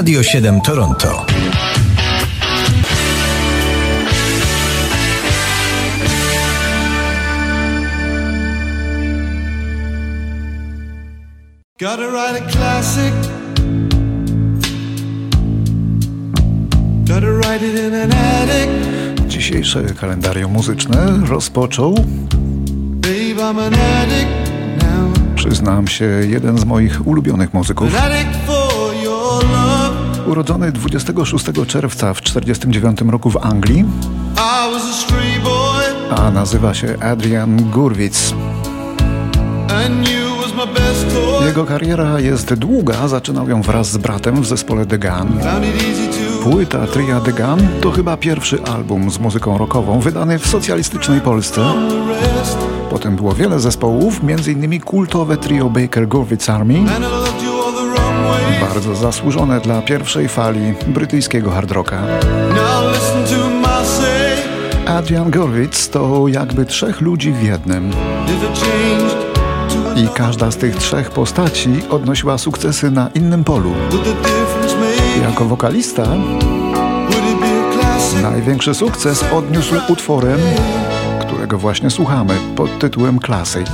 Radio 7 Toronto. Gotta write a classic. Gotta write it in an attic. Dzisiejsze kalendarium muzyczne rozpoczął Babe, I'm an addict now. Przyznam się, jeden z moich ulubionych muzyków. Urodzony 26 czerwca w 1949 roku w Anglii, a nazywa się Adrian Gurwitz. Jego kariera jest długa, zaczynał ją wraz z bratem w zespole The Gun. Płyta Tria The Gun to chyba pierwszy album z muzyką rockową wydany w socjalistycznej Polsce. Potem było wiele zespołów, m.in. kultowe trio Baker Gurwitz Army, bardzo zasłużone dla pierwszej fali brytyjskiego hard rocka. Adrian Gurwitz to jakby trzech ludzi w jednym. I każda z tych trzech postaci odnosiła sukcesy na innym polu. Jako wokalista największy sukces odniósł utworem, którego właśnie słuchamy pod tytułem Classic.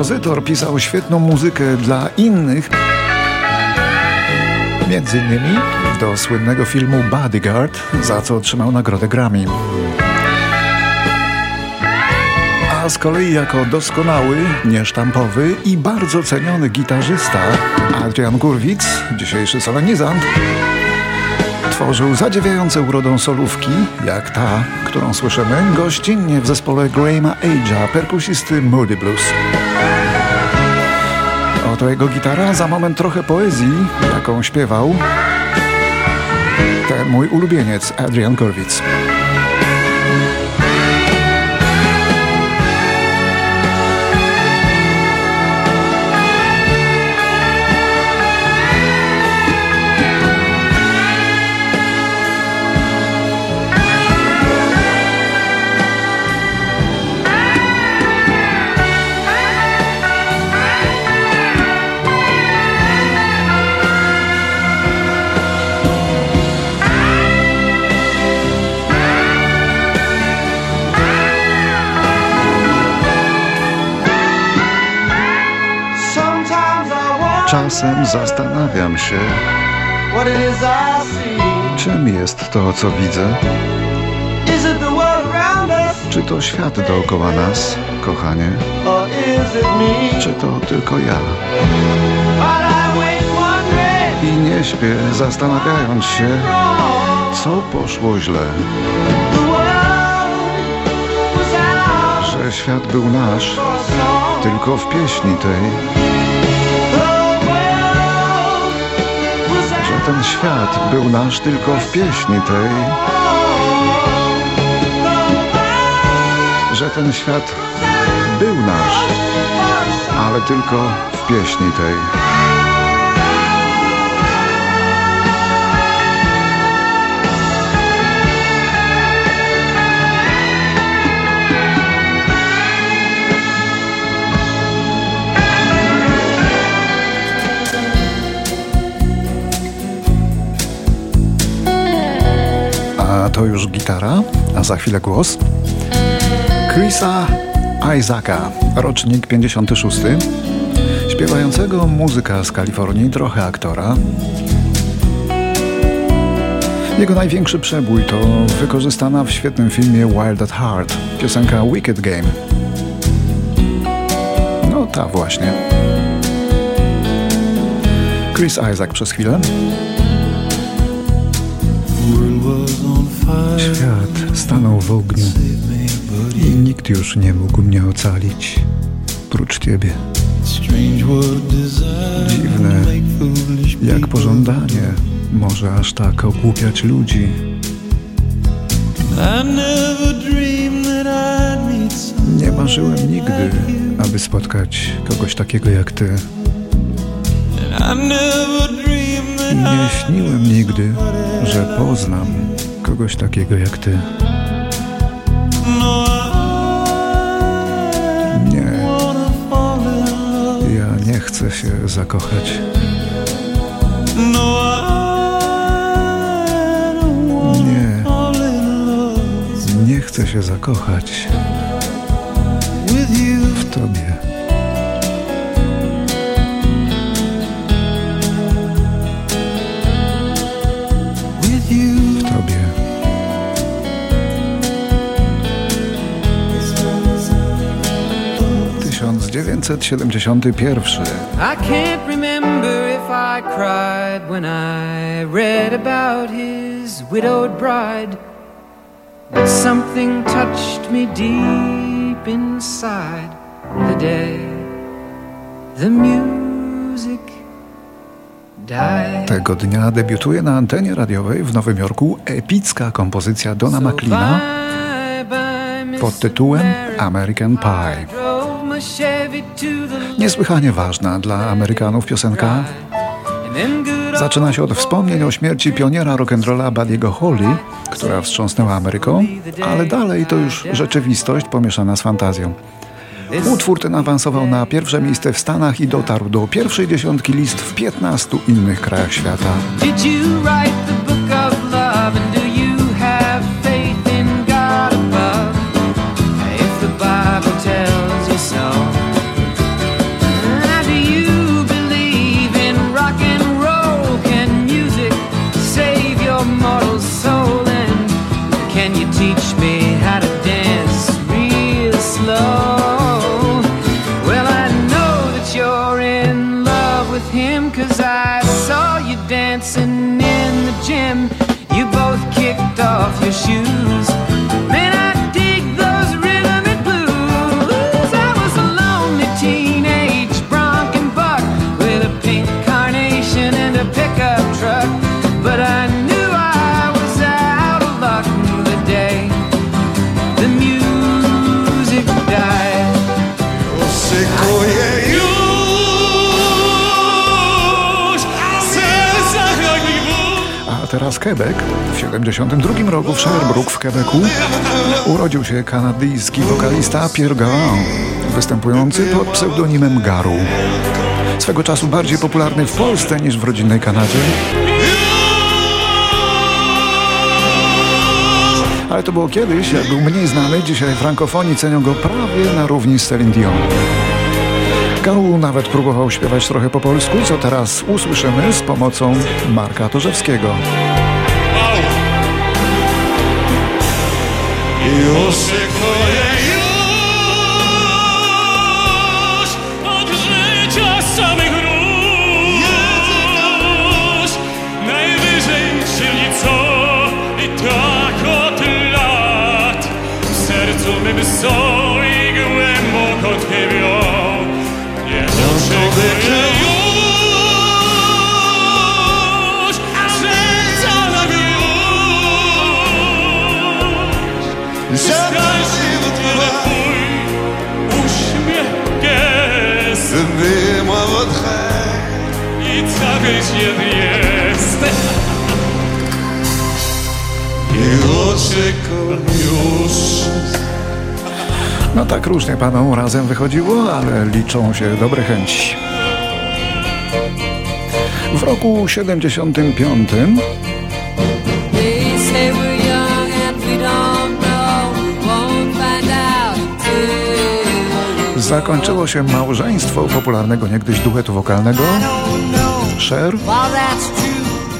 Kompozytor pisał świetną muzykę dla innych, między innymi do słynnego filmu Bodyguard, za co otrzymał nagrodę Grammy. A z kolei jako doskonały, niesztampowy i bardzo ceniony gitarzysta Adrian Gurwitz, dzisiejszy solenizant, tworzył zadziwiające urodą solówki, jak ta, którą słyszymy gościnnie w zespole Grahama Age'a, perkusisty Moody Blues. Oto jego gitara, za moment trochę poezji, jaką śpiewał ten mój ulubieniec Adrian Gorwitz. Czasem zastanawiam się, czym jest to, co widzę. Czy to świat dookoła nas, kochanie? Czy to tylko ja? I nie śpię, zastanawiając się, co poszło źle. Że świat był nasz tylko w pieśni tej. Ten świat był nasz tylko w pieśni tej. Że ten świat był nasz, ale tylko w pieśni tej. To już gitara, a za chwilę głos. Chrisa Isaaca, rocznik 56, śpiewającego muzyka z Kalifornii, trochę aktora. Jego największy przebój to wykorzystana w świetnym filmie Wild at Heart piosenka Wicked Game. No ta właśnie. Chris Isaac przez chwilę. Świat stanął w ogniu i nikt już nie mógł mnie ocalić, prócz Ciebie. Dziwne, jak pożądanie może aż tak ogłupiać ludzi. Never marzyłem nigdy, aby spotkać kogoś takiego jak ty. Nie śniłem nigdy, że poznam kogoś takiego jak ty. Nie, ja nie chcę się zakochać. Nie, nie chcę się zakochać w tobie. 1971. I can't remember if I cried when I read about his. But something touched me deep inside the day the music Tego dnia debiutuje na antenie radiowej w Nowym Jorku epicka kompozycja Dona McLeana pod tytułem American Pie. Niesłychanie ważna dla Amerykanów piosenka zaczyna się od wspomnień o śmierci pioniera rock'n'rolla Buddiego Holly, która wstrząsnęła Ameryką, ale dalej to już rzeczywistość pomieszana z fantazją. Utwór ten awansował na pierwsze miejsce w Stanach i dotarł do pierwszej dziesiątki list w 15 innych krajach świata. Him Cause I saw you dancing in the gym. You both kicked off your shoes teraz Quebec. W 72 roku w Sherbrooke w Quebecu urodził się kanadyjski wokalista Pierre Garand, występujący pod pseudonimem Garu. Swego czasu bardziej popularny w Polsce niż w rodzinnej Kanadzie. Ale to było kiedyś, jak był mniej znany, dzisiaj frankofoni cenią go prawie na równi z Celine Dion. Garu nawet próbował śpiewać trochę po polsku, co teraz usłyszymy z pomocą Marka Torzewskiego. Już od dzień jest I oczekuję już No tak różnie panom razem wychodziło, ale liczą się dobre chęci. W roku 75 They say we're young and we don't know. We won't find out till zakończyło się małżeństwo popularnego niegdyś duetu wokalnego Cher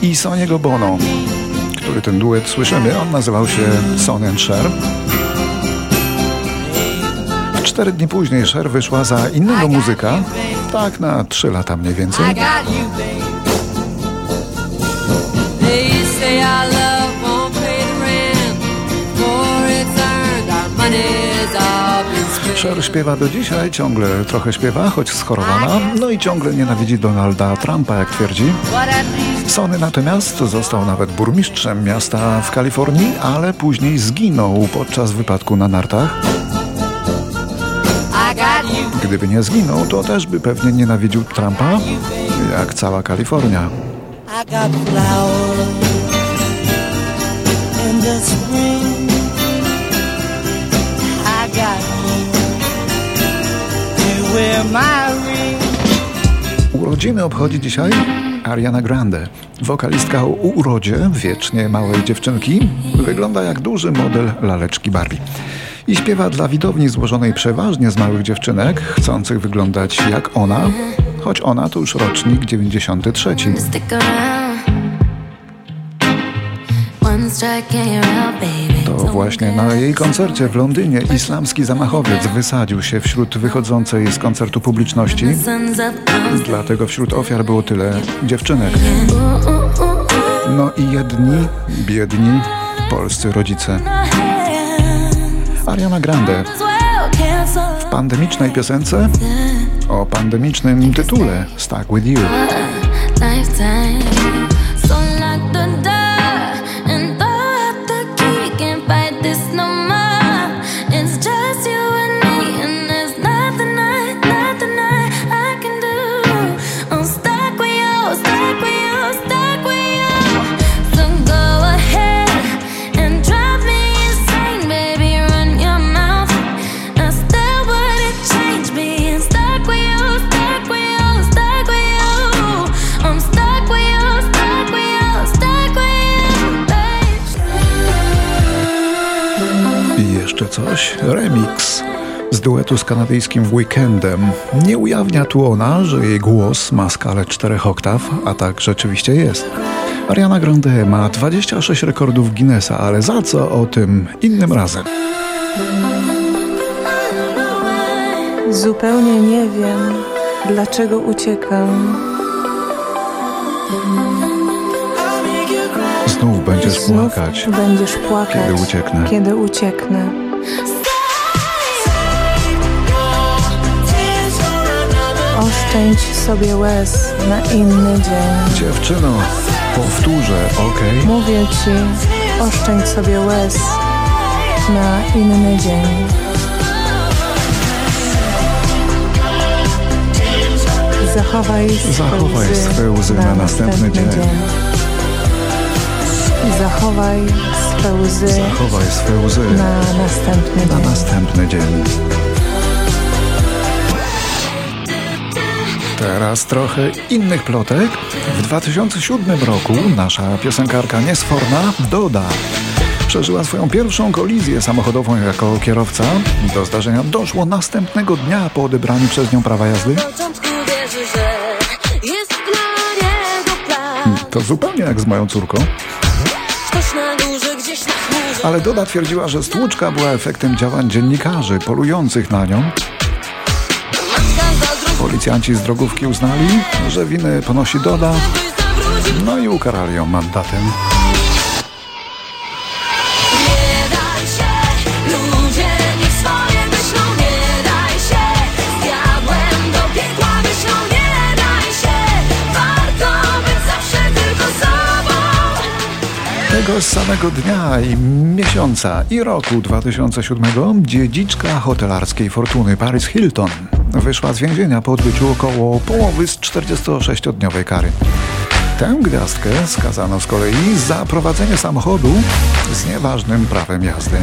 i Soniego Bono, który ten duet słyszymy. On nazywał się Son and Cher. Cztery dni później Cher wyszła za innego muzyka, tak na trzy lata mniej więcej. Cher śpiewa do dzisiaj, ciągle trochę śpiewa, choć schorowana, no i ciągle nienawidzi Donalda Trumpa, jak twierdzi. Sony natomiast został nawet burmistrzem miasta w Kalifornii, ale później zginął podczas wypadku na nartach. Gdyby nie zginął, to też by pewnie nienawidził Trumpa, jak cała Kalifornia. I got flowers in the spring. Urodziny obchodzi dzisiaj Ariana Grande. Wokalistka o urodzie wiecznie małej dziewczynki wygląda jak duży model laleczki Barbie. I śpiewa dla widowni złożonej przeważnie z małych dziewczynek, chcących wyglądać jak ona, choć ona to już rocznik 93. Stick around. One strike and you're out, baby. To właśnie na jej koncercie w Londynie islamski zamachowiec wysadził się wśród wychodzącej z koncertu publiczności. Dlatego wśród ofiar było tyle dziewczynek. No i jedni, biedni, polscy rodzice. Ariana Grande w pandemicznej piosence o pandemicznym tytule Stuck With You. Jeszcze coś, remix z duetu z kanadyjskim Weekendem. Nie ujawnia tu ona, że jej głos ma skalę 4 oktaw, a tak rzeczywiście jest. Ariana Grande ma 26 rekordów Guinnessa, ale za co o tym innym razem. Zupełnie nie wiem, dlaczego uciekam. Znów będziesz Znów płakać. będziesz płakać, kiedy ucieknę. Kiedy ucieknę. Oszczędź sobie łez na inny dzień. Dziewczyno, powtórzę, okej? Mówię ci, oszczędź sobie łez na inny dzień. Zachowaj Zachowaj swe łzy na następny dzień. Zachowaj swe łzy Zachowaj swe łzy na następny na dzień. następny dzień. Teraz trochę innych plotek. W 2007 roku nasza piosenkarka niesforna Doda przeżyła swoją pierwszą kolizję samochodową jako kierowca. Do zdarzenia doszło następnego dnia po odebraniu przez nią prawa jazdy. początku wierzy, że jest dla niego plan. To zupełnie jak z moją córką. Ale Doda twierdziła, że stłuczka była efektem działań dziennikarzy polujących na nią. Policjanci z drogówki uznali, że winy ponosi Doda, no i ukarali ją mandatem. Tego samego dnia i miesiąca i roku 2007 dziedziczka hotelarskiej fortuny Paris Hilton wyszła z więzienia po odbyciu około połowy z 46-dniowej kary. Tę gwiazdkę skazano z kolei za prowadzenie samochodu z nieważnym prawem jazdy.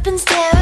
up and stare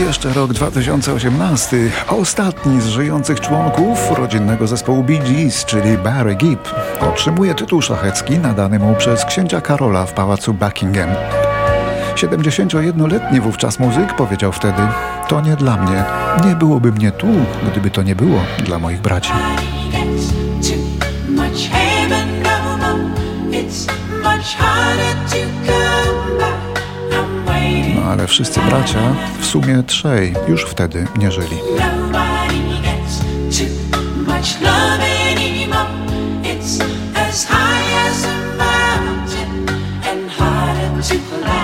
jeszcze rok 2018. Ostatni z żyjących członków rodzinnego zespołu Bee Gees, czyli Barry Gibb, otrzymuje tytuł szlachecki nadany mu przez księcia Karola w pałacu Buckingham. 71-letni wówczas muzyk powiedział wtedy: To nie dla mnie. Nie byłoby mnie tu, gdyby to nie było dla moich braci. It's much harder to come. Ale wszyscy bracia, w sumie trzej, już wtedy nie żyli. To climb.